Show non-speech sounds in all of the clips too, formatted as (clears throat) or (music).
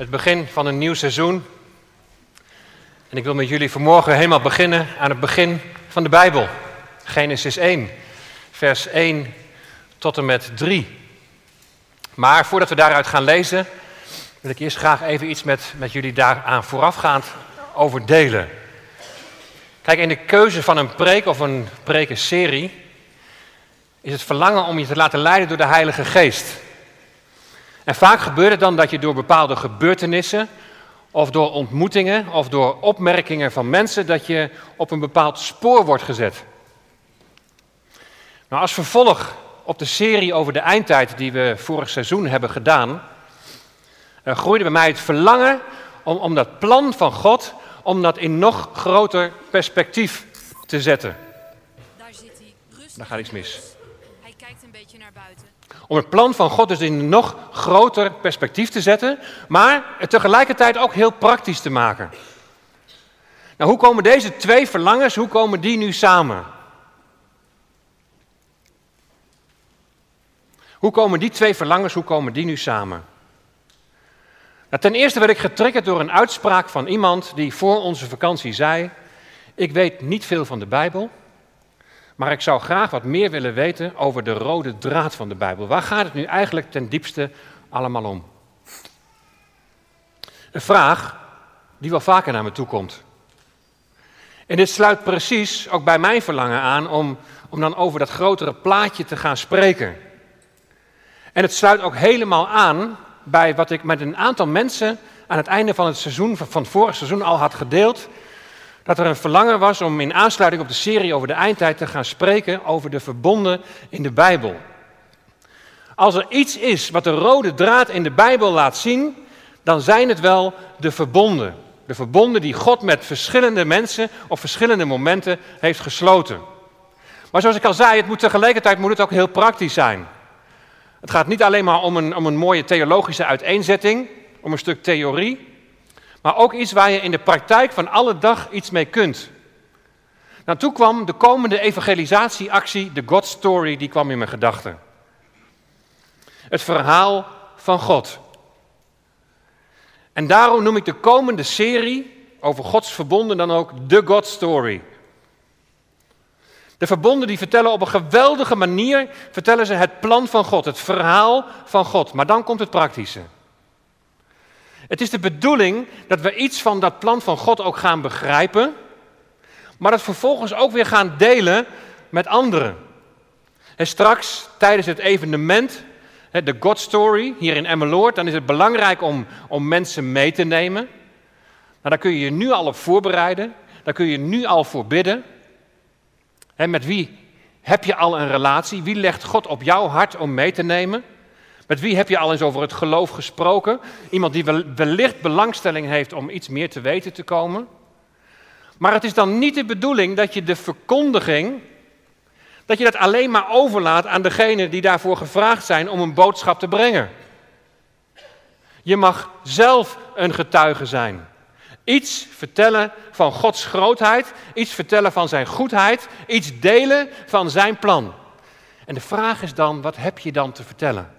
het begin van een nieuw seizoen. En ik wil met jullie vanmorgen helemaal beginnen aan het begin van de Bijbel. Genesis 1, vers 1 tot en met 3. Maar voordat we daaruit gaan lezen, wil ik eerst graag even iets met, met jullie daaraan voorafgaand over delen. Kijk, in de keuze van een preek of een prekenserie is het verlangen om je te laten leiden door de Heilige Geest. En vaak gebeurt het dan dat je door bepaalde gebeurtenissen of door ontmoetingen of door opmerkingen van mensen dat je op een bepaald spoor wordt gezet. Nou, als vervolg op de serie over de eindtijd die we vorig seizoen hebben gedaan, uh, groeide bij mij het verlangen om, om dat plan van God, om dat in nog groter perspectief te zetten. Daar zit hij. Daar gaat iets mis. Om het plan van God dus in een nog groter perspectief te zetten, maar het tegelijkertijd ook heel praktisch te maken. Nou, hoe komen deze twee verlangens, hoe komen die nu samen? Hoe komen die twee verlangens, hoe komen die nu samen? Nou, ten eerste werd ik getriggerd door een uitspraak van iemand die voor onze vakantie zei: Ik weet niet veel van de Bijbel, maar ik zou graag wat meer willen weten over de rode draad van de Bijbel. Waar gaat het nu eigenlijk ten diepste allemaal om? Een vraag die wel vaker naar me toe komt. En dit sluit precies ook bij mijn verlangen aan om, om dan over dat grotere plaatje te gaan spreken. En het sluit ook helemaal aan bij wat ik met een aantal mensen aan het einde van het seizoen, van het vorige seizoen al had gedeeld. Dat er een verlangen was om in aansluiting op de serie over de eindtijd te gaan spreken over de verbonden in de Bijbel. Als er iets is wat de rode draad in de Bijbel laat zien, dan zijn het wel de verbonden. De verbonden die God met verschillende mensen op verschillende momenten heeft gesloten. Maar zoals ik al zei, het moet tegelijkertijd moet het ook heel praktisch zijn. Het gaat niet alleen maar om een, om een mooie theologische uiteenzetting, om een stuk theorie, maar ook iets waar je in de praktijk van alle dag iets mee kunt. Nou, toen kwam de komende evangelisatieactie, de God Story, die kwam in mijn gedachten. Het verhaal van God. En daarom noem ik de komende serie over Gods verbonden dan ook de God Story. De verbonden die vertellen op een geweldige manier, vertellen ze het plan van God, het verhaal van God. Maar dan komt het praktische. Het is de bedoeling dat we iets van dat plan van God ook gaan begrijpen, maar dat vervolgens ook weer gaan delen met anderen. En straks, tijdens het evenement, de God Story hier in Emmeloord, dan is het belangrijk om, om mensen mee te nemen. Nou, daar kun je je nu al op voorbereiden, daar kun je nu al voor bidden. En met wie heb je al een relatie? Wie legt God op jouw hart om mee te nemen? Met wie heb je al eens over het geloof gesproken? Iemand die wellicht belangstelling heeft om iets meer te weten te komen. Maar het is dan niet de bedoeling dat je de verkondiging, dat je dat alleen maar overlaat aan degenen die daarvoor gevraagd zijn om een boodschap te brengen. Je mag zelf een getuige zijn. Iets vertellen van Gods grootheid, iets vertellen van zijn goedheid, iets delen van zijn plan. En de vraag is dan, wat heb je dan te vertellen?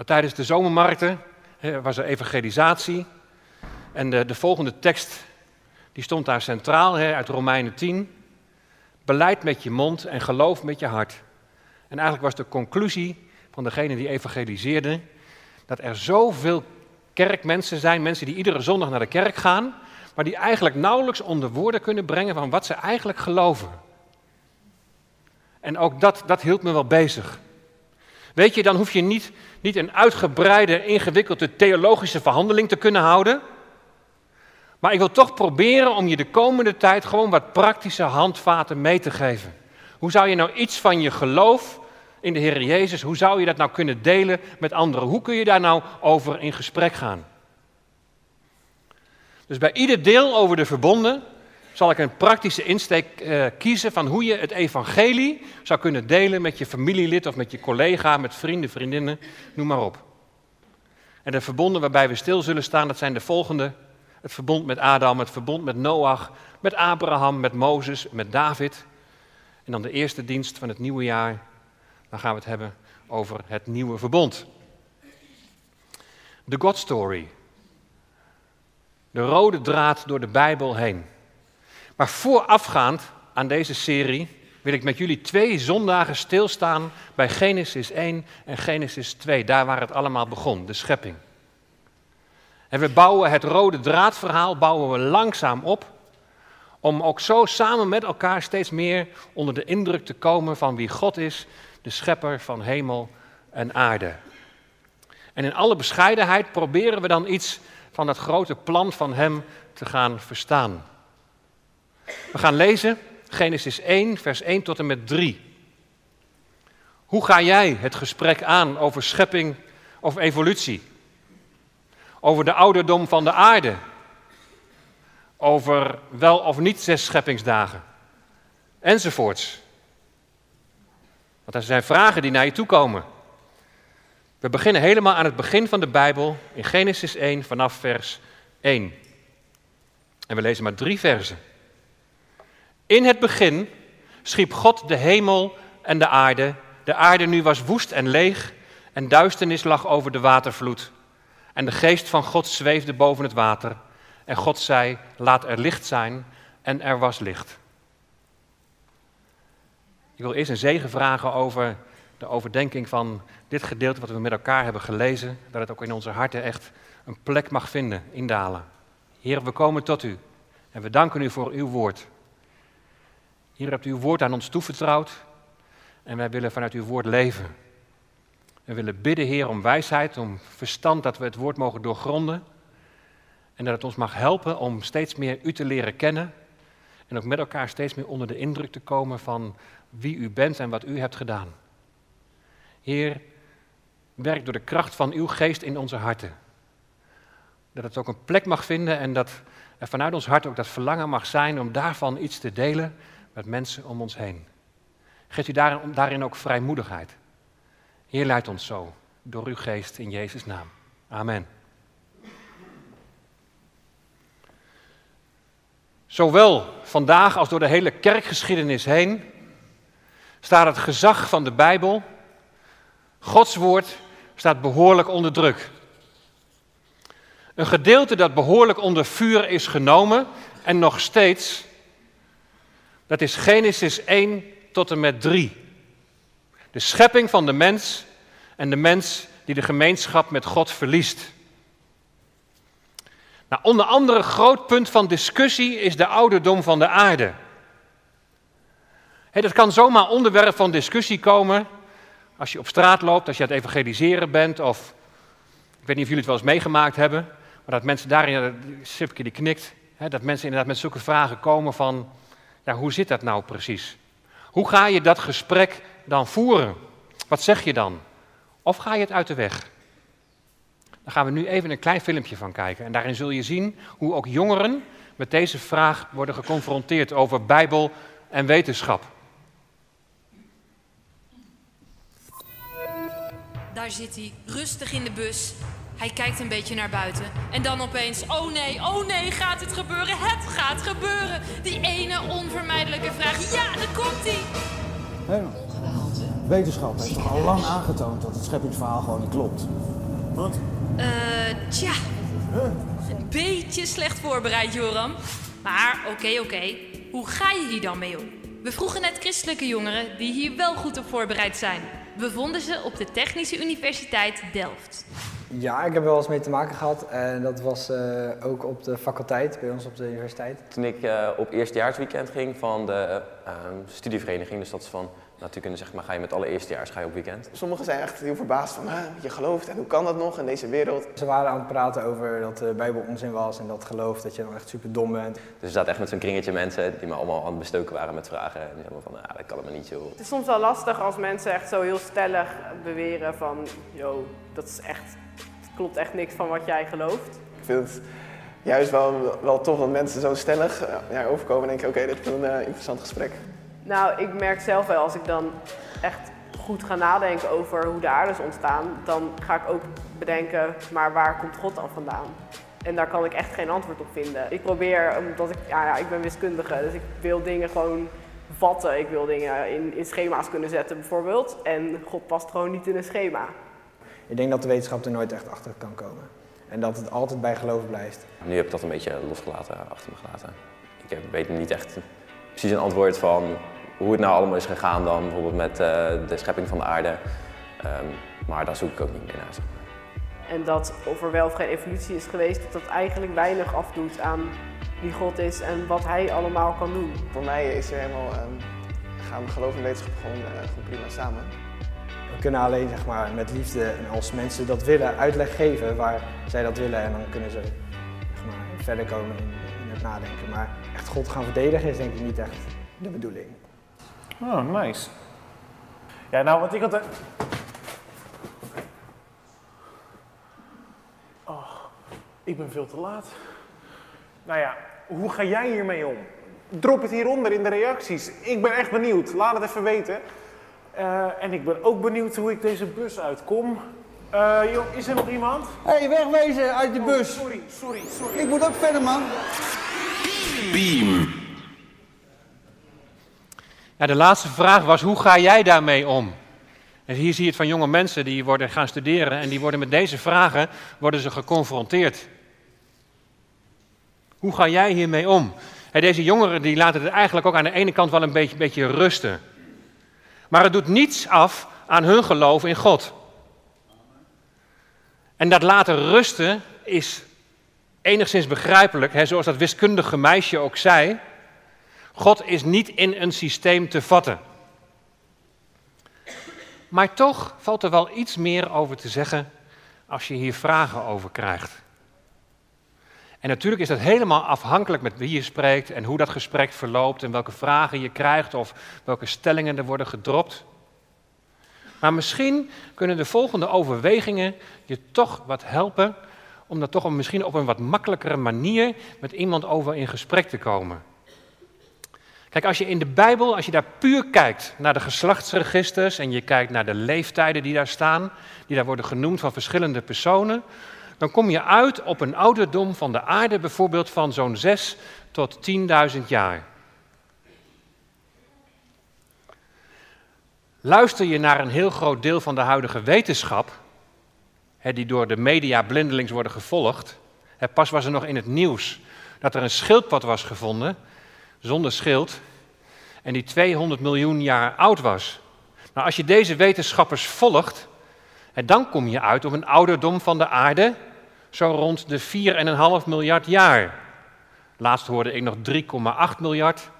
Nou, tijdens de zomermarkten was er evangelisatie. En de, de volgende tekst die stond daar centraal uit Romeinen 10. Beleid met je mond en geloof met je hart. En eigenlijk was de conclusie van degene die evangeliseerde dat er zoveel kerkmensen zijn, mensen die iedere zondag naar de kerk gaan, maar die eigenlijk nauwelijks onder woorden kunnen brengen van wat ze eigenlijk geloven. En ook dat, dat hield me wel bezig. Weet je, dan hoef je niet, niet een uitgebreide, ingewikkelde theologische verhandeling te kunnen houden. Maar ik wil toch proberen om je de komende tijd gewoon wat praktische handvaten mee te geven. Hoe zou je nou iets van je geloof in de Heer Jezus, hoe zou je dat nou kunnen delen met anderen? Hoe kun je daar nou over in gesprek gaan? Dus bij ieder deel over de verbonden zal ik een praktische insteek uh, kiezen van hoe je het evangelie zou kunnen delen met je familielid of met je collega, met vrienden, vriendinnen, noem maar op. En de verbonden waarbij we stil zullen staan, dat zijn de volgende. Het verbond met Adam, het verbond met Noach, met Abraham, met Mozes, met David. En dan de eerste dienst van het nieuwe jaar, dan gaan we het hebben over het nieuwe verbond. De God Story. De rode draad door de Bijbel heen. Maar voorafgaand aan deze serie wil ik met jullie twee zondagen stilstaan bij Genesis 1 en Genesis 2, daar waar het allemaal begon, de schepping. En we bouwen het rode draadverhaal bouwen we langzaam op, om ook zo samen met elkaar steeds meer onder de indruk te komen van wie God is, de schepper van hemel en aarde. En in alle bescheidenheid proberen we dan iets van dat grote plan van Hem te gaan verstaan. We gaan lezen Genesis 1, vers 1 tot en met 3. Hoe ga jij het gesprek aan over schepping of evolutie? Over de ouderdom van de aarde? Over wel of niet zes scheppingsdagen? Enzovoorts. Want er zijn vragen die naar je toe komen. We beginnen helemaal aan het begin van de Bijbel, in Genesis 1, vanaf vers 1. En we lezen maar drie versen. In het begin schiep God de hemel en de aarde. De aarde nu was woest en leeg en duisternis lag over de watervloed. En de geest van God zweefde boven het water. En God zei, laat er licht zijn. En er was licht. Ik wil eerst een zegen vragen over de overdenking van dit gedeelte wat we met elkaar hebben gelezen. Dat het ook in onze harten echt een plek mag vinden, indalen. Heer, we komen tot u. En we danken u voor uw woord. Hier hebt u uw woord aan ons toevertrouwd en wij willen vanuit uw woord leven. We willen bidden, Heer, om wijsheid, om verstand, dat we het woord mogen doorgronden. En dat het ons mag helpen om steeds meer u te leren kennen. En ook met elkaar steeds meer onder de indruk te komen van wie u bent en wat u hebt gedaan. Heer, werk door de kracht van uw geest in onze harten. Dat het ook een plek mag vinden en dat er vanuit ons hart ook dat verlangen mag zijn om daarvan iets te delen met mensen om ons heen. Geeft u daarin, ook vrijmoedigheid. Heer, leidt ons zo door uw geest in Jezus' naam. Amen. Zowel vandaag als door de hele kerkgeschiedenis heen staat het gezag van de Bijbel, Gods woord, staat behoorlijk onder druk. Een gedeelte dat behoorlijk onder vuur is genomen en nog steeds dat is Genesis 1 tot en met 3. De schepping van de mens en de mens die de gemeenschap met God verliest. Nou, onder andere groot punt van discussie is de ouderdom van de aarde. dat kan zomaar onderwerp van discussie komen als je op straat loopt, als je aan het evangeliseren bent of ik weet niet of jullie het wel eens meegemaakt hebben, maar dat mensen daarin, Sipke die knikt, dat mensen inderdaad met zulke vragen komen van ja, hoe zit dat nou precies? Hoe ga je dat gesprek dan voeren? Wat zeg je dan? Of ga je het uit de weg? Daar gaan we nu even een klein filmpje van kijken. En daarin zul je zien hoe ook jongeren met deze vraag worden geconfronteerd over Bijbel en wetenschap. Daar zit hij, rustig in de bus, hij kijkt een beetje naar buiten. En dan opeens, oh nee, oh nee, gaat het gebeuren? Het gaat gebeuren. Die ene onvermijdelijke vraag. Ja, daar komt hij. Hey, wetenschap heeft toch al lang aangetoond dat het scheppingsverhaal gewoon niet klopt? Wat? Eh, tja. Een beetje slecht voorbereid, Joram. Maar oké, oké. Hoe ga je hier dan mee om? We vroegen net christelijke jongeren die hier wel goed op voorbereid zijn. We vonden ze op de Technische Universiteit Delft. Ja, ik heb wel eens mee te maken gehad. En dat was uh, ook op de faculteit, bij ons op de universiteit. Toen ik uh, op eerstejaarsweekend ging van de uh, studievereniging, dus dat is van natuurkunde, zeg maar, ga je met alle eerstejaars ga je op weekend. Sommigen zijn echt heel verbaasd van, je gelooft en hoe kan dat nog in deze wereld? Ze waren aan het praten over dat de Bijbel onzin was en dat geloof dat je dan echt super dom bent. Dus er zat echt met zo'n kringetje mensen die me allemaal aan het bestoken waren met vragen. En die helemaal van, ah, dat kan me niet zo. Het is soms wel lastig als mensen echt zo heel stellig beweren van, yo, dat is echt klopt echt niks van wat jij gelooft. Ik vind het juist wel, wel tof dat mensen zo stellig eh, ja, overkomen en denken, oké, dit is een uh, interessant gesprek. Nou, ik merk zelf wel, als ik dan echt goed ga nadenken over hoe de aarde is ontstaan, dan ga ik ook bedenken, maar waar komt God dan vandaan? En daar kan ik echt geen antwoord op vinden. Ik probeer, omdat ik, ja, ja ik ben wiskundige, dus ik wil dingen gewoon vatten. Ik wil dingen in, in schema's kunnen zetten bijvoorbeeld. En God past gewoon niet in een schema. Ik denk dat de wetenschap er nooit echt achter kan komen. En dat het altijd bij geloof blijft. Nu heb ik dat een beetje losgelaten, achter me gelaten. Ik heb- weet niet echt precies een antwoord van hoe het nou allemaal is gegaan dan, bijvoorbeeld met eh, de schepping van de aarde. Ehm, maar daar zoek ik ook niet meer naar. zeg maar. En dat of er wel of geen evolutie is geweest, dat dat eigenlijk weinig afdoet aan wie God is en wat hij allemaal kan doen. Voor mij is er helemaal, ehm, gaan geloof en wetenschap gewoon, eh, gewoon prima samen. Kunnen alleen zeg maar, met liefde en als mensen dat willen uitleg geven waar zij dat willen. En dan kunnen ze zeg maar, verder komen in, in het nadenken. Maar echt God gaan verdedigen is denk ik niet echt de bedoeling. Oh, nice. Ja, nou, wat ik had... Oh, ik ben veel te laat. Nou ja, hoe ga jij hiermee om? Drop het hieronder in de reacties. Ik ben echt benieuwd. Laat het even weten. Eh, en ik ben ook benieuwd hoe ik deze bus uitkom. Eh, joh, is er nog iemand? Hé, hey, wegwezen uit de bus. Sorry, sorry, sorry. Ik moet ook verder, man. Ja, de laatste vraag was, hoe ga jij daarmee om? En hier zie je het van jonge mensen die worden gaan studeren en die worden met deze vragen worden ze geconfronteerd. Hoe ga jij hiermee om? En deze jongeren die laten het eigenlijk ook aan de ene kant wel een beetje, beetje rusten. Maar het doet niets af aan hun geloof in God. En dat laten rusten is enigszins begrijpelijk, hè, zoals dat wiskundige meisje ook zei. God is niet in een systeem te vatten. Maar toch valt er wel iets meer over te zeggen als je hier vragen over krijgt. En natuurlijk is dat helemaal afhankelijk met wie je spreekt en hoe dat gesprek verloopt en welke vragen je krijgt of welke stellingen er worden gedropt. Maar misschien kunnen de volgende overwegingen je toch wat helpen om dat toch misschien op een wat makkelijkere manier met iemand over in gesprek te komen. Kijk, als je in de Bijbel, als je daar puur kijkt naar de geslachtsregisters en je kijkt naar de leeftijden die daar staan, die daar worden genoemd van verschillende personen, dan kom je uit op een ouderdom van de aarde bijvoorbeeld van zo'n 6 tot 10.000 jaar. Luister je naar een heel groot deel van de huidige wetenschap, hè, die door de media blindelings worden gevolgd. Hè, pas was er nog in het nieuws dat er een schildpad was gevonden, zonder schild, en die 200 miljoen jaar oud was. Nou, als je deze wetenschappers volgt, hè, dan kom je uit op een ouderdom van de aarde, zo rond de 4,5 miljard jaar. Laatst hoorde ik nog 3,8 miljard.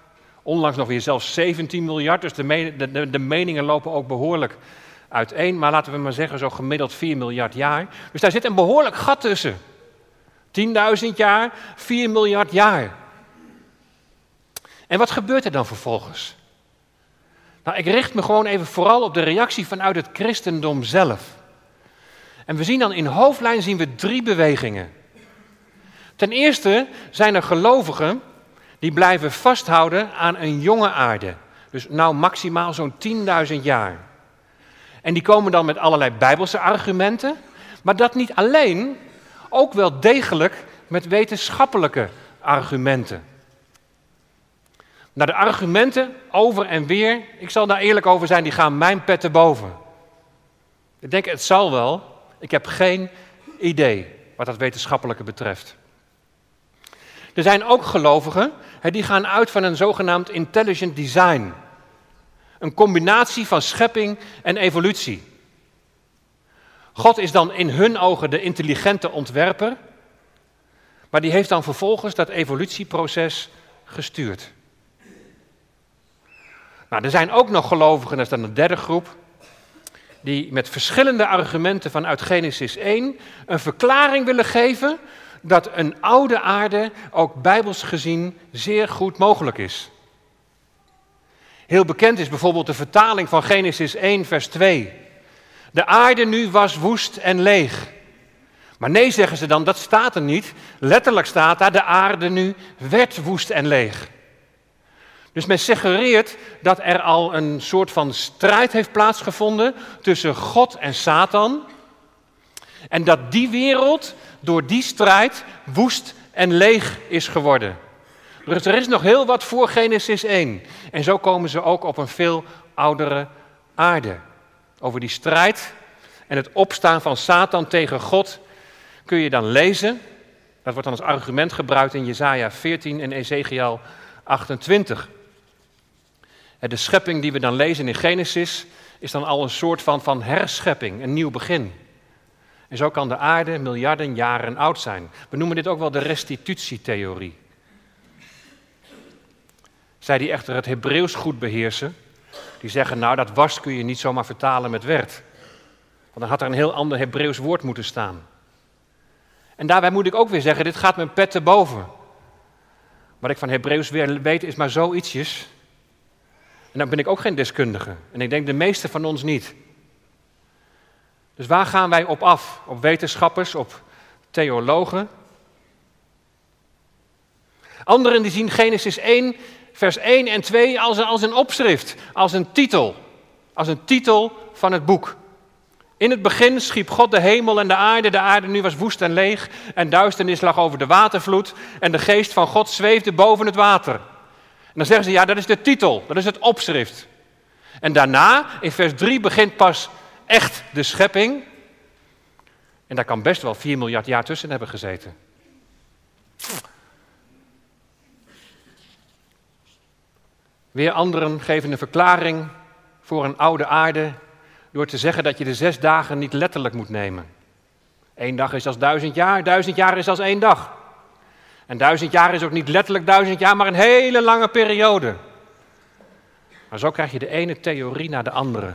Onlangs nog weer zelfs 17 miljard. Dus de, me- de, de, de meningen lopen ook behoorlijk uiteen. Maar laten we maar zeggen, zo gemiddeld 4 miljard jaar. Dus daar zit een behoorlijk gat tussen. 10.000 jaar, 4 miljard jaar. En wat gebeurt er dan vervolgens? Nou, ik richt me gewoon even vooral op de reactie vanuit het christendom zelf. En we zien dan in hoofdlijn zien we drie bewegingen. Ten eerste zijn er gelovigen die blijven vasthouden aan een jonge aarde. Dus nou maximaal zo'n 10.000 jaar. En die komen dan met allerlei bijbelse argumenten, maar dat niet alleen, ook wel degelijk met wetenschappelijke argumenten. Nou, de argumenten over en weer, ik zal daar eerlijk over zijn, die gaan mijn pet te boven. Ik denk, het zal wel. Ik heb geen idee wat dat wetenschappelijke betreft. Er zijn ook gelovigen die gaan uit van een zogenaamd intelligent design. Een combinatie van schepping en evolutie. God is dan in hun ogen de intelligente ontwerper, maar die heeft dan vervolgens dat evolutieproces gestuurd. Nou, er zijn ook nog gelovigen, dat is dan een derde groep, die met verschillende argumenten vanuit Genesis 1 een verklaring willen geven dat een oude aarde ook bijbels gezien zeer goed mogelijk is. Heel bekend is bijvoorbeeld de vertaling van Genesis 1, vers 2. De aarde nu was woest en leeg. Maar nee, zeggen ze dan, dat staat er niet. Letterlijk staat daar, de aarde nu werd woest en leeg. Dus men suggereert dat er al een soort van strijd heeft plaatsgevonden tussen God en Satan. En dat die wereld door die strijd woest en leeg is geworden. Dus er is nog heel wat voor Genesis 1. En zo komen ze ook op een veel oudere aarde. Over die strijd en het opstaan van Satan tegen God kun je dan lezen. Dat wordt dan als argument gebruikt in Jesaja 14 en Ezekiel 28. De schepping die we dan lezen in Genesis is dan al een soort van, van herschepping, een nieuw begin. En zo kan de aarde miljarden jaren oud zijn. We noemen dit ook wel de restitutietheorie. Zij die echter het Hebreeuws goed beheersen, die zeggen nou dat was kun je niet zomaar vertalen met werd. Want dan had er een heel ander Hebreeuws woord moeten staan. En daarbij moet ik ook weer zeggen, dit gaat mijn pet te boven. Wat ik van Hebreeuws weer weet is maar zoietsjes. En dan ben ik ook geen deskundige. En ik denk de meeste van ons niet. Dus waar gaan wij op af? Op wetenschappers, op theologen? Anderen die zien Genesis 1, vers 1 en 2 als een, als een opschrift, als een titel. Als een titel van het boek. In het begin schiep God de hemel en de aarde. De aarde nu was woest en leeg en duisternis lag over de watervloed en de geest van God zweefde boven het water. En dan zeggen ze, ja, dat is de titel, dat is het opschrift. En daarna, in vers 3, begint pas echt de schepping. En daar kan best wel 4 miljard jaar tussen hebben gezeten. Weer anderen geven een verklaring voor een oude aarde door te zeggen dat je de zes dagen niet letterlijk moet nemen. Eén dag is als duizend jaar, duizend jaar is als één dag. En duizend jaar is ook niet letterlijk duizend jaar, maar een hele lange periode. Maar zo krijg je de ene theorie naar de andere.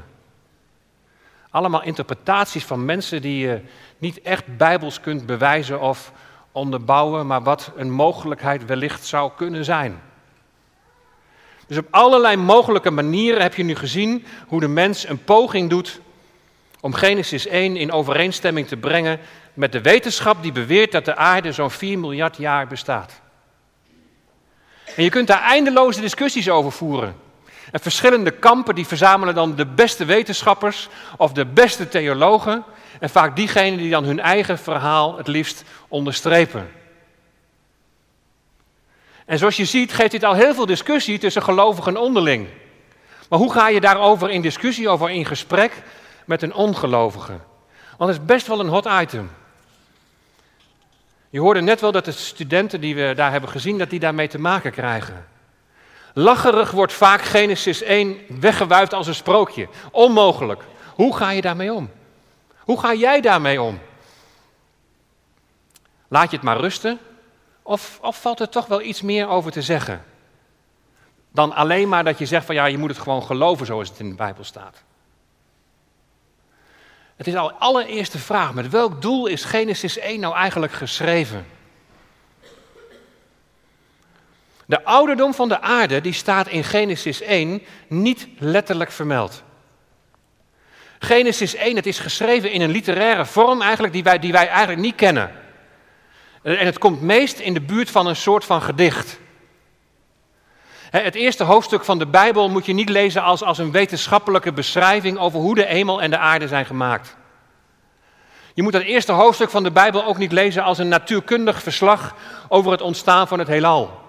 Allemaal interpretaties van mensen die je niet echt bijbels kunt bewijzen of onderbouwen, maar wat een mogelijkheid wellicht zou kunnen zijn. Dus op allerlei mogelijke manieren heb je nu gezien hoe de mens een poging doet om Genesis 1 in overeenstemming te brengen met de wetenschap die beweert dat de aarde zo'n 4 miljard jaar bestaat. En je kunt daar eindeloze discussies over voeren. En verschillende kampen die verzamelen dan de beste wetenschappers of de beste theologen. En vaak diegenen die dan hun eigen verhaal het liefst onderstrepen. En zoals je ziet geeft dit al heel veel discussie tussen gelovigen onderling. Maar hoe ga je daarover in discussie, over in gesprek met een ongelovige? Want het is best wel een hot item. Je hoorde net wel dat de studenten die we daar hebben gezien, dat die daarmee te maken krijgen. Lacherig wordt vaak Genesis 1 weggewuifd als een sprookje. Onmogelijk. Hoe ga je daarmee om? Hoe ga jij daarmee om? Laat je het maar rusten? Of, of valt er toch wel iets meer over te zeggen? Dan alleen maar dat je zegt van ja, je moet het gewoon geloven zoals het in de Bijbel staat. Het is al allereerste vraag, met welk doel is Genesis 1 nou eigenlijk geschreven? De ouderdom van de aarde die staat in Genesis 1 niet letterlijk vermeld. Genesis 1, het is geschreven in een literaire vorm eigenlijk die wij, die wij eigenlijk niet kennen. En het komt meest in de buurt van een soort van gedicht. Het eerste hoofdstuk van de Bijbel moet je niet lezen als, als een wetenschappelijke beschrijving over hoe de hemel en de aarde zijn gemaakt. Je moet het eerste hoofdstuk van de Bijbel ook niet lezen als een natuurkundig verslag over het ontstaan van het heelal.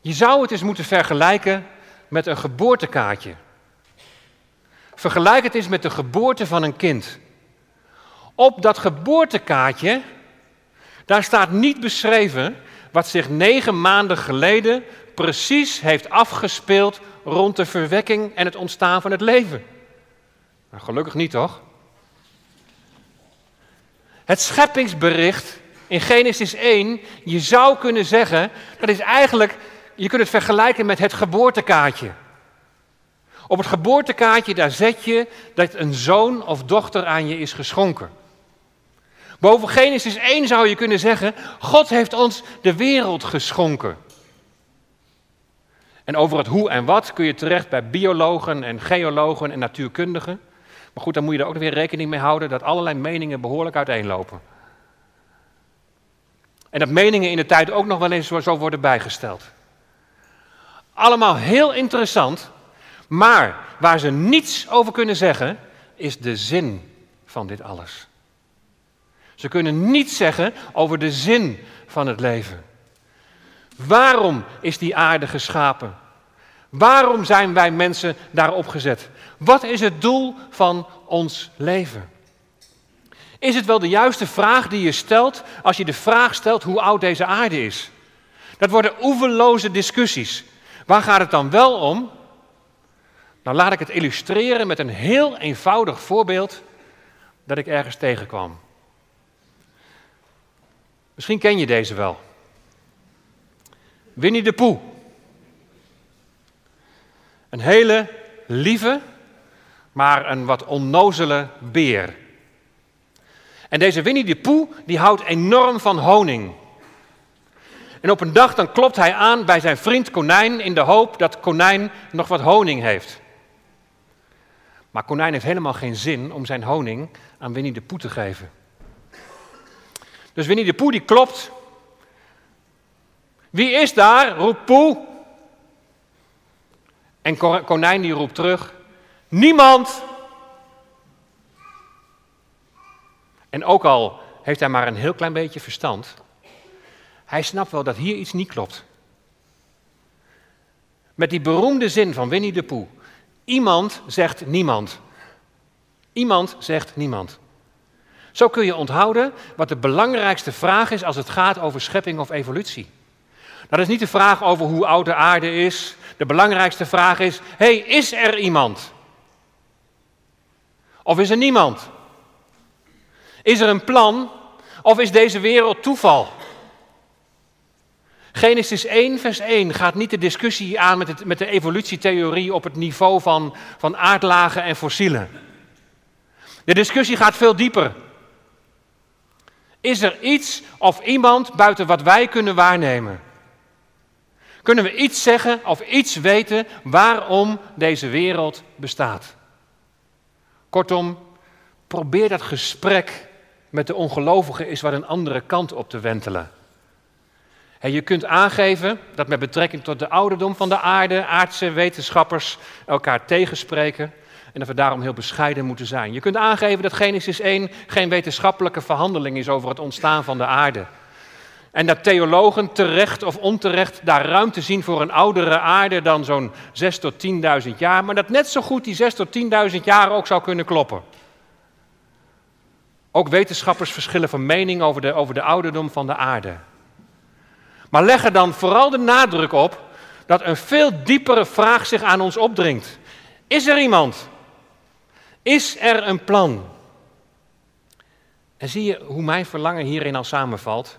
Je zou het eens moeten vergelijken met een geboortekaartje. Vergelijk het eens met de geboorte van een kind. Op dat geboortekaartje, daar staat niet beschreven wat zich negen maanden geleden precies heeft afgespeeld rond de verwekking en het ontstaan van het leven. Nou, gelukkig niet, toch? Het scheppingsbericht in Genesis 1, je zou kunnen zeggen, dat is eigenlijk, je kunt het vergelijken met het geboortekaartje. Op het geboortekaartje, daar zet je dat een zoon of dochter aan je is geschonken. Boven Genesis 1 zou je kunnen zeggen, God heeft ons de wereld geschonken. En over het hoe en wat kun je terecht bij biologen en geologen en natuurkundigen. Maar goed, dan moet je er ook weer rekening mee houden dat allerlei meningen behoorlijk uiteenlopen. En dat meningen in de tijd ook nog wel eens zo worden bijgesteld. Allemaal heel interessant, maar waar ze niets over kunnen zeggen, is de zin van dit alles. Ze kunnen niets zeggen over de zin van het leven. Waarom is die aarde geschapen? Waarom zijn wij mensen daarop gezet? Wat is het doel van ons leven? Is het wel de juiste vraag die je stelt als je de vraag stelt hoe oud deze aarde is? Dat worden oeverloze discussies. Waar gaat het dan wel om? Nou laat ik het illustreren met een heel eenvoudig voorbeeld dat ik ergens tegenkwam. Misschien ken je deze wel. Winnie de Poe. Een hele lieve, maar een wat onnozele beer. En deze Winnie de Poe die houdt enorm van honing. En op een dag dan klopt hij aan bij zijn vriend Konijn in de hoop dat Konijn nog wat honing heeft. Maar Konijn heeft helemaal geen zin om zijn honing aan Winnie de Poe te geven. Dus Winnie de Poe die klopt. Wie is daar? roept Poe. En Konijn die roept terug. Niemand. En ook al heeft hij maar een heel klein beetje verstand, hij snapt wel dat hier iets niet klopt. Met die beroemde zin van Winnie de Poe. Iemand zegt niemand. Iemand zegt niemand. Zo kun je onthouden wat de belangrijkste vraag is als het gaat over schepping of evolutie. Dat is niet de vraag over hoe oud de aarde is. De belangrijkste vraag is: hey, is er iemand? Of is er niemand? Is er een plan of is deze wereld toeval? Genesis 1, vers 1 gaat niet de discussie aan met, het, met de evolutietheorie op het niveau van, van aardlagen en fossielen. De discussie gaat veel dieper. Is er iets of iemand buiten wat wij kunnen waarnemen? Kunnen we iets zeggen of iets weten waarom deze wereld bestaat? Kortom, probeer dat gesprek met de ongelovigen eens wat een andere kant op te wentelen. En je kunt aangeven dat met betrekking tot de ouderdom van de aarde aardse wetenschappers elkaar tegenspreken en dat we daarom heel bescheiden moeten zijn. Je kunt aangeven dat Genesis 1 geen wetenschappelijke verhandeling is over het ontstaan van de aarde. En dat theologen terecht of onterecht daar ruimte zien voor een oudere aarde dan zo'n 6 tot 10.000 jaar, maar dat net zo goed die 6 tot 10.000 jaar ook zou kunnen kloppen. Ook wetenschappers verschillen van mening over de, over de ouderdom van de aarde. Maar leg er dan vooral de nadruk op dat een veel diepere vraag zich aan ons opdringt. Is er iemand? Is er een plan? En zie je hoe mijn verlangen hierin al samenvalt?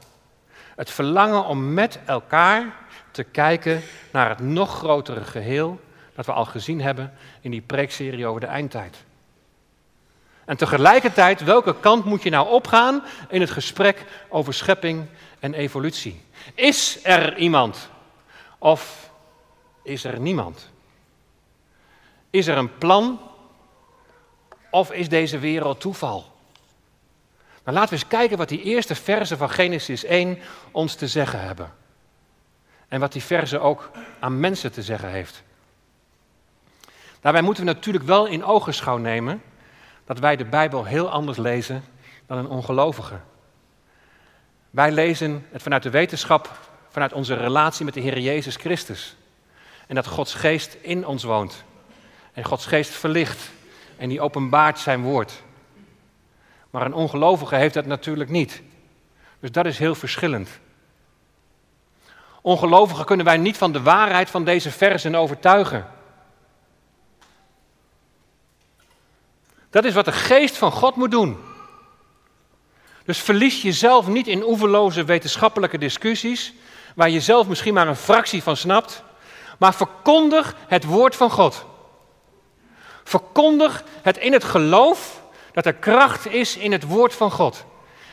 Het verlangen om met elkaar te kijken naar het nog grotere geheel dat we al gezien hebben in die preekserie over de eindtijd. En tegelijkertijd, welke kant moet je nou opgaan in het gesprek over schepping en evolutie? Is er iemand of is er niemand? Is er een plan of is deze wereld toeval? Maar laten we eens kijken wat die eerste versen van Genesis 1 ons te zeggen hebben. En wat die versen ook aan mensen te zeggen heeft. Daarbij moeten we natuurlijk wel in ogenschouw nemen dat wij de Bijbel heel anders lezen dan een ongelovige. Wij lezen het vanuit de wetenschap, vanuit onze relatie met de Heer Jezus Christus. En dat Gods geest in ons woont. En Gods geest verlicht. En die openbaart zijn woord. Maar een ongelovige heeft dat natuurlijk niet. Dus dat is heel verschillend. Ongelovigen kunnen wij niet van de waarheid van deze versen overtuigen. Dat is wat de geest van God moet doen. Dus verlies jezelf niet in oeverloze wetenschappelijke discussies, waar je zelf misschien maar een fractie van snapt, maar verkondig het woord van God. Verkondig het in het geloof dat er kracht is in het woord van God.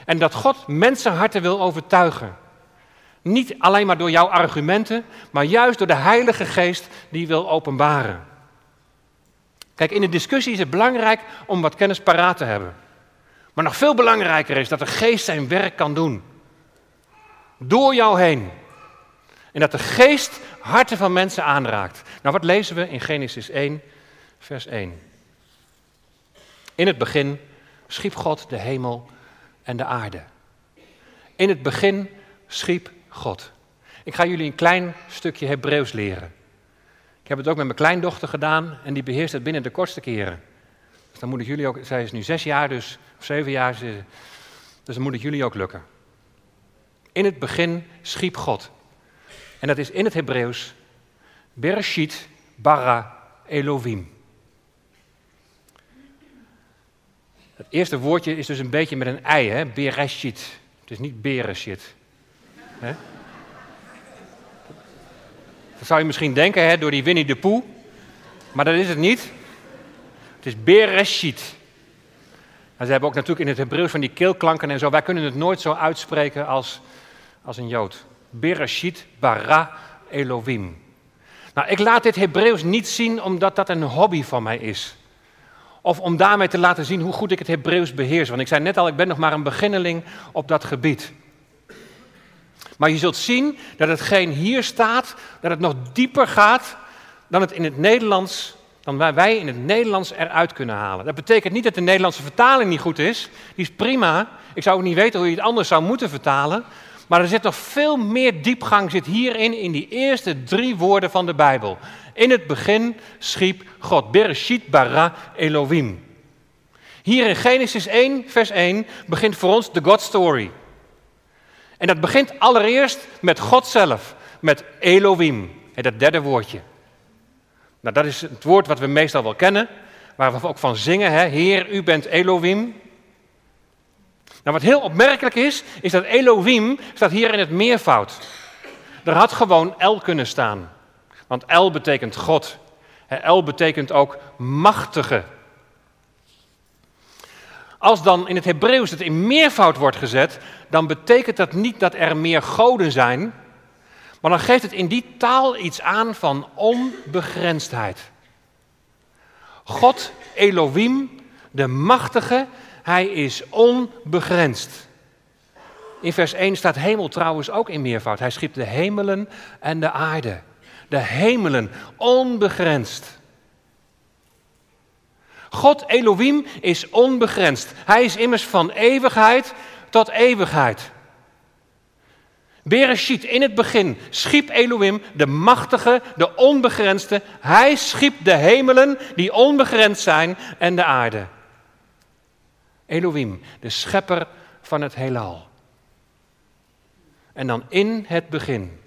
En dat God mensenharten wil overtuigen. Niet alleen maar door jouw argumenten, maar juist door de Heilige Geest die wil openbaren. Kijk, in de discussie is het belangrijk om wat kennis paraat te hebben. Maar nog veel belangrijker is dat de geest zijn werk kan doen. Door jou heen. En dat de geest harten van mensen aanraakt. Nou, wat lezen we in Genesis 1, vers 1? In het begin schiep God de hemel en de aarde. In het begin schiep God. Ik ga jullie een klein stukje Hebreeuws leren. Ik heb het ook met mijn kleindochter gedaan en die beheerst het binnen de kortste keren. Dus dan moet het jullie ook, zij is nu zes jaar, dus, of zeven jaar, dus dan moet het jullie ook lukken. In het begin schiep God. En dat is in het Hebreeuws Bereshit bara Elohim. Het eerste woordje is dus een beetje met een ei, hè? Bereshit. Het is niet Bereshit. Dat zou je misschien denken hè, door die Winnie de Pooh. Maar dat is het niet. Het is Bereshit. En ze hebben ook natuurlijk in het Hebreeuws van die keelklanken en zo. Wij kunnen het nooit zo uitspreken als, als een Jood. Bereshit bara Elohim. Nou, ik laat dit Hebreeuws niet zien omdat dat een hobby van mij is. Of om daarmee te laten zien hoe goed ik het Hebreeuws beheers. Want ik zei net al, ik ben nog maar een beginneling op dat gebied. Maar je zult zien dat hetgeen hier staat, dat het nog dieper gaat dan het in het Nederlands, dan waar wij in het Nederlands eruit kunnen halen. Dat betekent niet dat de Nederlandse vertaling niet goed is. Die is prima. Ik zou ook niet weten hoe je het anders zou moeten vertalen. Maar er zit nog veel meer diepgang zit hierin, in die eerste drie woorden van de Bijbel. In het begin schiep God. Bereshit bara Elohim. Hier in Genesis 1, vers 1, begint voor ons de God story. En dat begint allereerst met God zelf, met Elohim, dat derde woordje. Nou, dat is het woord wat we meestal wel kennen, waar we ook van zingen, hè? Heer, u bent Elohim. Nou, wat heel opmerkelijk is, is dat Elohim staat hier in het meervoud. Er had gewoon El kunnen staan, want El betekent God. El betekent ook machtige. Als dan in het Hebreeuws het in meervoud wordt gezet, dan betekent dat niet dat er meer goden zijn, maar dan geeft het in die taal iets aan van onbegrensdheid. God, Elohim, de machtige, hij is onbegrensd. In vers 1 staat hemel trouwens ook in meervoud. Hij schiep de hemelen en de aarde. De hemelen, onbegrensd. God Elohim is onbegrensd. Hij is immers van eeuwigheid tot eeuwigheid. Bereshit, in het begin schiep Elohim, de machtige, de onbegrensde. Hij schiep de hemelen die onbegrensd zijn en de aarde. Elohim, de schepper van het heelal. En dan in het begin.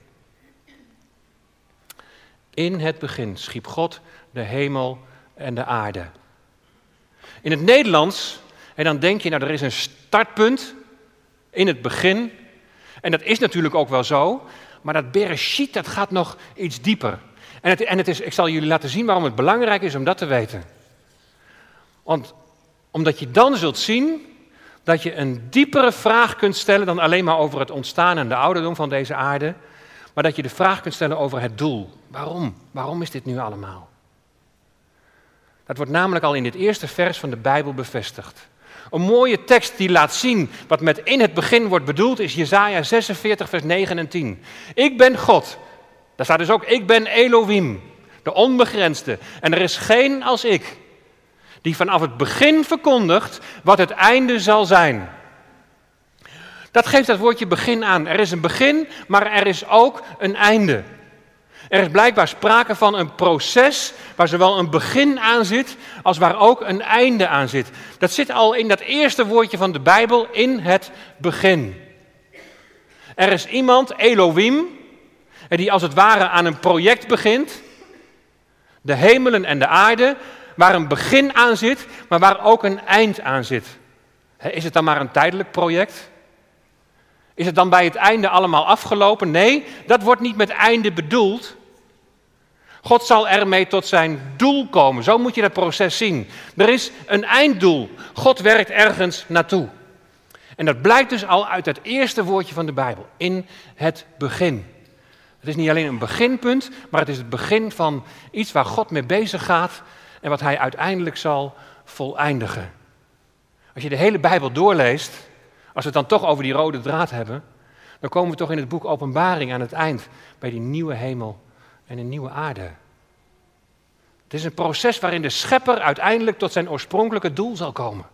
In het begin schiep God de hemel en de aarde. In het Nederlands, en dan denk je, nou er is een startpunt in het begin. En dat is natuurlijk ook wel zo, maar dat Bereshit, dat gaat nog iets dieper. En, het, en het is, ik zal jullie laten zien waarom het belangrijk is om dat te weten. Want omdat je dan zult zien dat je een diepere vraag kunt stellen dan alleen maar over het ontstaan en de ouderdom van deze aarde, maar dat je de vraag kunt stellen over het doel. Waarom? Waarom is dit nu allemaal? Dat wordt namelijk al in dit eerste vers van de Bijbel bevestigd. Een mooie tekst die laat zien wat met in het begin wordt bedoeld is Jesaja 46 vers 9 en 10. Ik ben God. Daar staat dus ook ik ben Elohim, de onbegrensde. En er is geen als ik die vanaf het begin verkondigt wat het einde zal zijn. Dat geeft dat woordje begin aan. Er is een begin, maar er is ook een einde. Er is blijkbaar sprake van een proces waar zowel een begin aan zit als waar ook een einde aan zit. Dat zit al in dat eerste woordje van de Bijbel, in het begin. Er is iemand, Elohim, die als het ware aan een project begint. De hemelen en de aarde, waar een begin aan zit, maar waar ook een eind aan zit. Is het dan maar een tijdelijk project? Is het dan bij het einde allemaal afgelopen? Nee, dat wordt niet met einde bedoeld. God zal ermee tot zijn doel komen. Zo moet je dat proces zien. Er is een einddoel. God werkt ergens naartoe. En dat blijkt dus al uit het eerste woordje van de Bijbel. In het begin. Het is niet alleen een beginpunt, maar het is het begin van iets waar God mee bezig gaat en wat hij uiteindelijk zal voleindigen. Als je de hele Bijbel doorleest, als we het dan toch over die rode draad hebben, dan komen we toch in het boek Openbaring aan het eind bij die nieuwe hemel en een nieuwe aarde. Het is een proces waarin de schepper uiteindelijk tot zijn oorspronkelijke doel zal komen.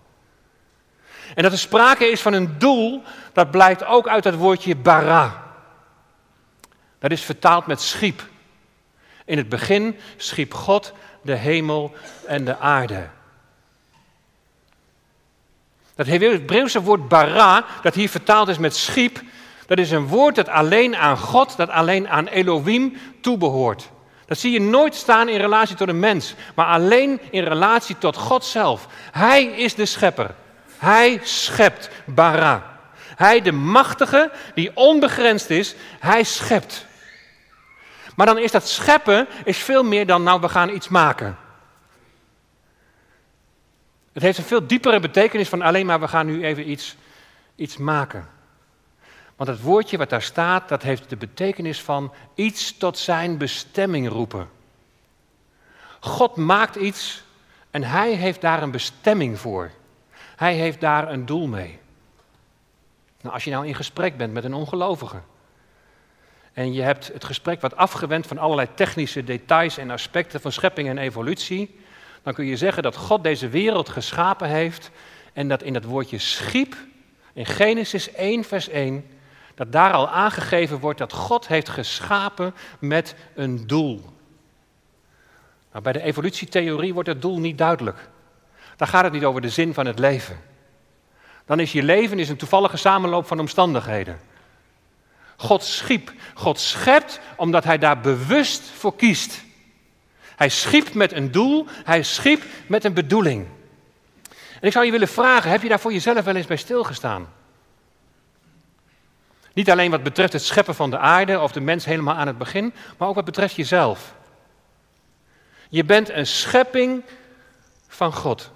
En dat er sprake is van een doel, dat blijkt ook uit het woordje bara. Dat is vertaald met schiep. In het begin schiep God de hemel en de aarde. Dat Hebreeuwse woord bara, dat hier vertaald is met schiep, dat is een woord dat alleen aan God, dat alleen aan Elohim toebehoort. Dat zie je nooit staan in relatie tot een mens, maar alleen in relatie tot God zelf. Hij is de schepper. Hij schept bara. Hij, de machtige, die onbegrensd is, hij schept. Maar dan is dat scheppen is veel meer dan, nou, we gaan iets maken. Het heeft een veel diepere betekenis van alleen maar, we gaan nu even iets, iets maken. Want het woordje wat daar staat, dat heeft de betekenis van iets tot zijn bestemming roepen. God maakt iets en hij heeft daar een bestemming voor. Hij heeft daar een doel mee. Nou, als je nou in gesprek bent met een ongelovige en je hebt het gesprek wat afgewend van allerlei technische details en aspecten van schepping en evolutie, dan kun je zeggen dat God deze wereld geschapen heeft en dat in dat woordje schiep, in Genesis 1, vers 1, dat daar al aangegeven wordt dat God heeft geschapen met een doel. Nou, bij de evolutietheorie wordt het doel niet duidelijk. Daar gaat het niet over de zin van het leven. Dan is je leven is een toevallige samenloop van omstandigheden. God schiep. God schept omdat hij daar bewust voor kiest. Hij schiep met een doel, hij schiep met een bedoeling. En ik zou je willen vragen, heb je daar voor jezelf wel eens bij stilgestaan? Niet alleen wat betreft het scheppen van de aarde of de mens helemaal aan het begin, maar ook wat betreft jezelf. Je bent een schepping van God.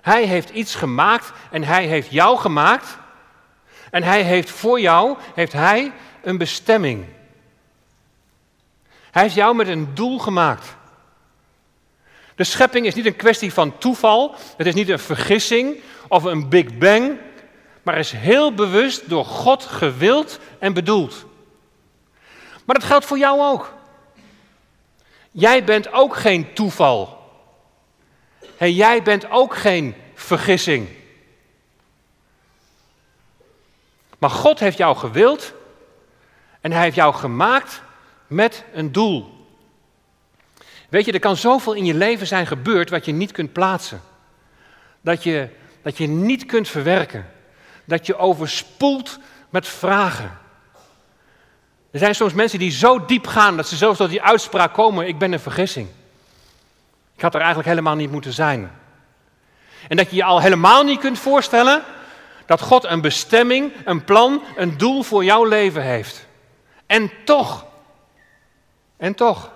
Hij heeft iets gemaakt en hij heeft jou gemaakt. En hij heeft voor jou, heeft hij een bestemming. Hij heeft jou met een doel gemaakt. De schepping is niet een kwestie van toeval, het is niet een vergissing of een Big Bang maar is heel bewust door God gewild en bedoeld. Maar dat geldt voor jou ook. Jij bent ook geen toeval. En jij bent ook geen vergissing. Maar God heeft jou gewild en hij heeft jou gemaakt met een doel. Weet je, er kan zoveel in je leven zijn gebeurd wat je niet kunt plaatsen. Dat je, dat je niet kunt verwerken dat je overspoelt met vragen. Er zijn soms mensen die zo diep gaan dat ze zelfs tot die uitspraak komen: Ik ben een vergissing. Ik had er eigenlijk helemaal niet moeten zijn. En dat je je al helemaal niet kunt voorstellen dat God een bestemming, een plan, een doel voor jouw leven heeft. En toch, en toch,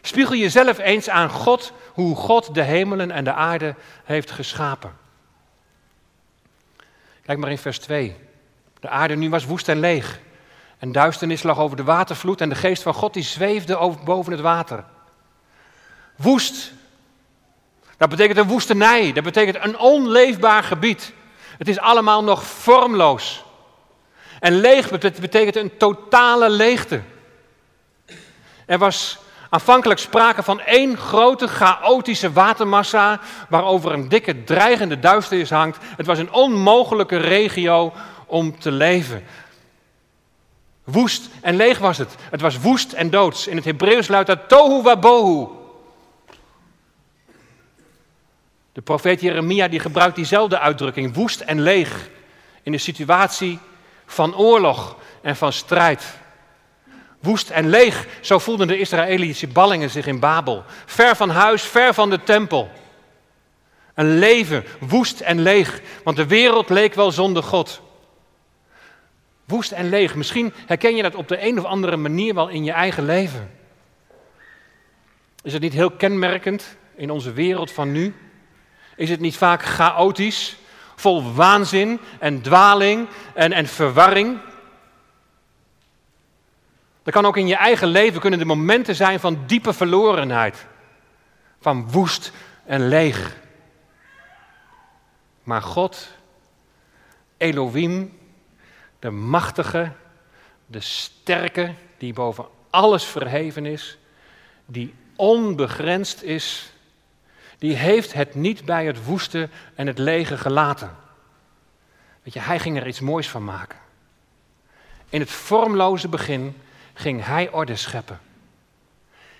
spiegel jezelf eens aan God hoe God de hemelen en de aarde heeft geschapen. Kijk maar in vers 2. De aarde nu was woest en leeg. En duisternis lag over de watervloed en de geest van God die zweefde boven het water. Woest. Dat betekent een woestenij. Dat betekent een onleefbaar gebied. Het is allemaal nog vormloos. En leeg betekent een totale leegte. Er was Aanvankelijk sprake van één grote chaotische watermassa waarover een dikke dreigende duisternis hangt. Het was een onmogelijke regio om te leven. Woest en leeg was het. Het was woest en doods. In het Hebreeuws luidt dat tohu wabohu. De profeet Jeremia die gebruikt diezelfde uitdrukking, woest en leeg, in de situatie van oorlog en van strijd. Woest en leeg, zo voelden de Israëlische ballingen zich in Babel. Ver van huis, ver van de tempel. Een leven woest en leeg, want de wereld leek wel zonder God. Woest en leeg, misschien herken je dat op de een of andere manier wel in je eigen leven. Is het niet heel kenmerkend in onze wereld van nu? Is het niet vaak chaotisch, vol waanzin en dwaling en, en verwarring? Er kan ook in je eigen leven kunnen er momenten zijn van diepe verlorenheid. Van woest en leeg. Maar God, Elohim, de machtige, de sterke, die boven alles verheven is, die onbegrensd is, die heeft het niet bij het woeste en het lege gelaten. Weet je, hij ging er iets moois van maken. In het vormloze begin ging Hij orde scheppen.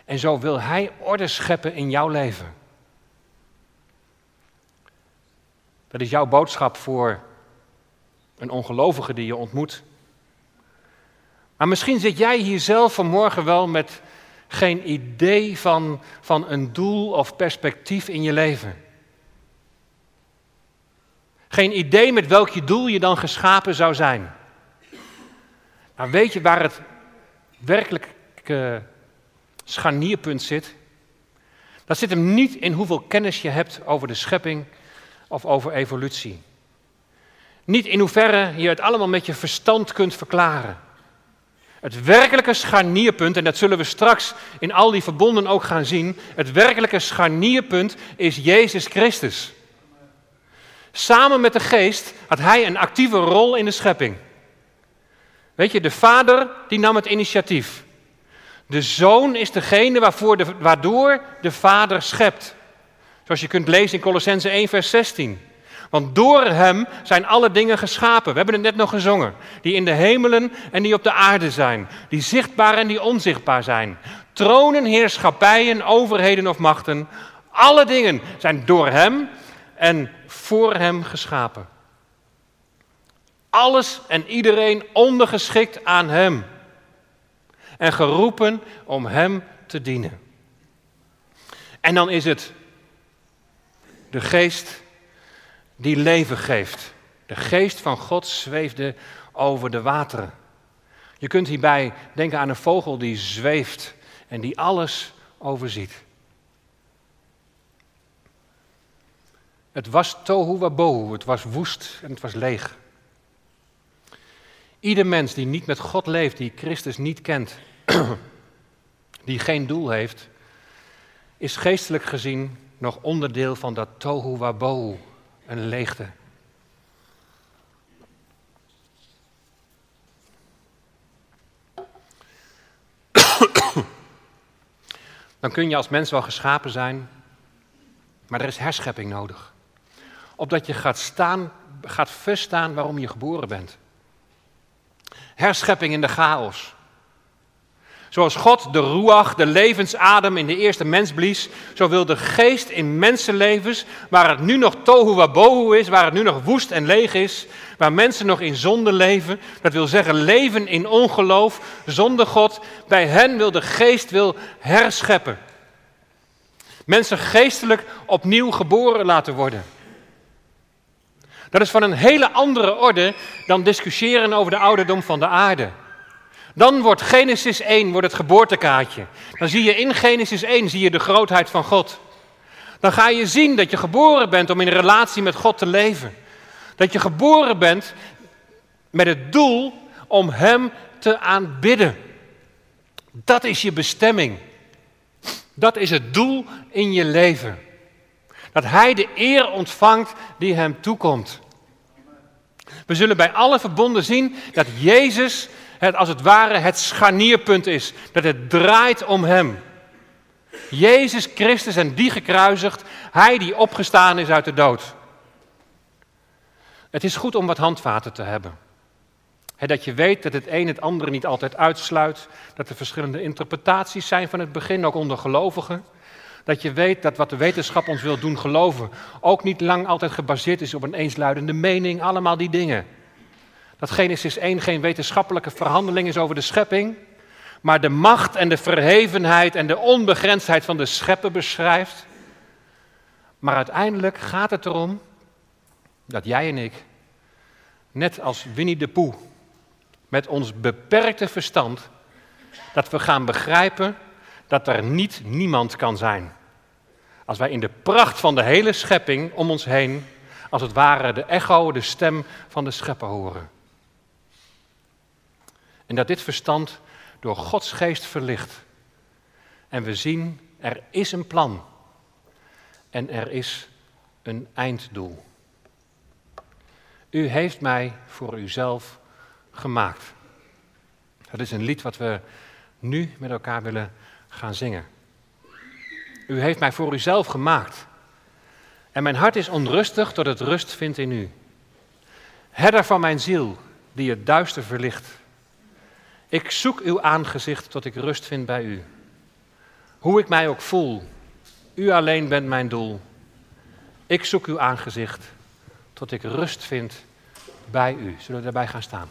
En zo wil Hij orde scheppen in jouw leven. Dat is jouw boodschap voor een ongelovige die je ontmoet. Maar misschien zit jij hier zelf vanmorgen wel met geen idee van, van een doel of perspectief in je leven. Geen idee met welk je doel je dan geschapen zou zijn. Maar weet je waar het werkelijk scharnierpunt zit? Dat zit hem niet in hoeveel kennis je hebt over de schepping of over evolutie. Niet in hoeverre je het allemaal met je verstand kunt verklaren. Het werkelijke scharnierpunt, en dat zullen we straks in al die verbonden ook gaan zien, het werkelijke scharnierpunt is Jezus Christus. Samen met de geest had hij een actieve rol in de schepping. Weet je, de vader die nam het initiatief. De zoon is degene waarvoor de, waardoor de vader schept. Zoals je kunt lezen in Colossense 1, vers 16. Want door hem zijn alle dingen geschapen. We hebben het net nog gezongen. Die in de hemelen en die op de aarde zijn. Die zichtbaar en die onzichtbaar zijn. Tronen, heerschappijen, overheden of machten. Alle dingen zijn door hem en voor hem geschapen. Alles en iedereen ondergeschikt aan hem. En geroepen om hem te dienen. En dan is het de geest die leven geeft. De geest van God zweefde over de wateren. Je kunt hierbij denken aan een vogel die zweeft en die alles overziet. Het was tohu wabohu, het was woest en het was leeg. Ieder mens die niet met God leeft, die Christus niet kent, (clears throat) die geen doel heeft, is geestelijk gezien nog onderdeel van dat tohu wabohu, een leegte. (clears throat) Dan kun je als mens wel geschapen zijn, maar er is herschepping nodig. Opdat je gaat, staan, gaat verstaan waarom je geboren bent. Herschepping in de chaos. Zoals God de ruach, de levensadem in de eerste mens blies, zo wil de geest in mensenlevens, waar het nu nog tohu wabohu is, waar het nu nog woest en leeg is, waar mensen nog in zonde leven, dat wil zeggen leven in ongeloof, zonder God, bij hen wil de geest wil herscheppen. Mensen geestelijk opnieuw geboren laten worden. Dat is van een hele andere orde dan discussiëren over de ouderdom van de aarde. Dan wordt Genesis 1 wordt het geboortekaartje. Dan zie je in Genesis 1 zie je de grootheid van God. Dan ga je zien dat je geboren bent om in relatie met God te leven. Dat je geboren bent met het doel om Hem te aanbidden. Dat is je bestemming. Dat is het doel in je leven. Dat Hij de eer ontvangt die Hem toekomt. We zullen bij alle verbonden zien dat Jezus het als het ware het scharnierpunt is. Dat het draait om Hem. Jezus Christus en die gekruisigd, Hij die opgestaan is uit de dood. Het is goed om wat handvaten te hebben. dat je weet dat het een het andere niet altijd uitsluit. Dat er verschillende interpretaties zijn van het begin, ook onder gelovigen. Dat je weet dat wat de wetenschap ons wil doen geloven ook niet lang altijd gebaseerd is op een eensluidende mening. Allemaal die dingen. Dat Genesis 1 geen wetenschappelijke verhandeling is over de schepping, maar de macht en de verhevenheid en de onbegrensdheid van de schepper beschrijft. Maar uiteindelijk gaat het erom dat jij en ik, net als Winnie de Poe, met ons beperkte verstand, dat we gaan begrijpen dat er niet niemand kan zijn. Als wij in de pracht van de hele schepping om ons heen, als het ware de echo, de stem van de schepper horen. En dat dit verstand door Gods geest verlicht. En we zien, er is een plan. En er is een einddoel. U heeft mij voor uzelf gemaakt. Dat is een lied wat we nu met elkaar willen gaan zingen. U heeft mij voor uzelf gemaakt. En mijn hart is onrustig tot het rust vindt in u. Herder van mijn ziel, die het duister verlicht. Ik zoek uw aangezicht tot ik rust vind bij u. Hoe ik mij ook voel, u alleen bent mijn doel. Ik zoek uw aangezicht tot ik rust vind bij u. Zullen we daarbij gaan staan?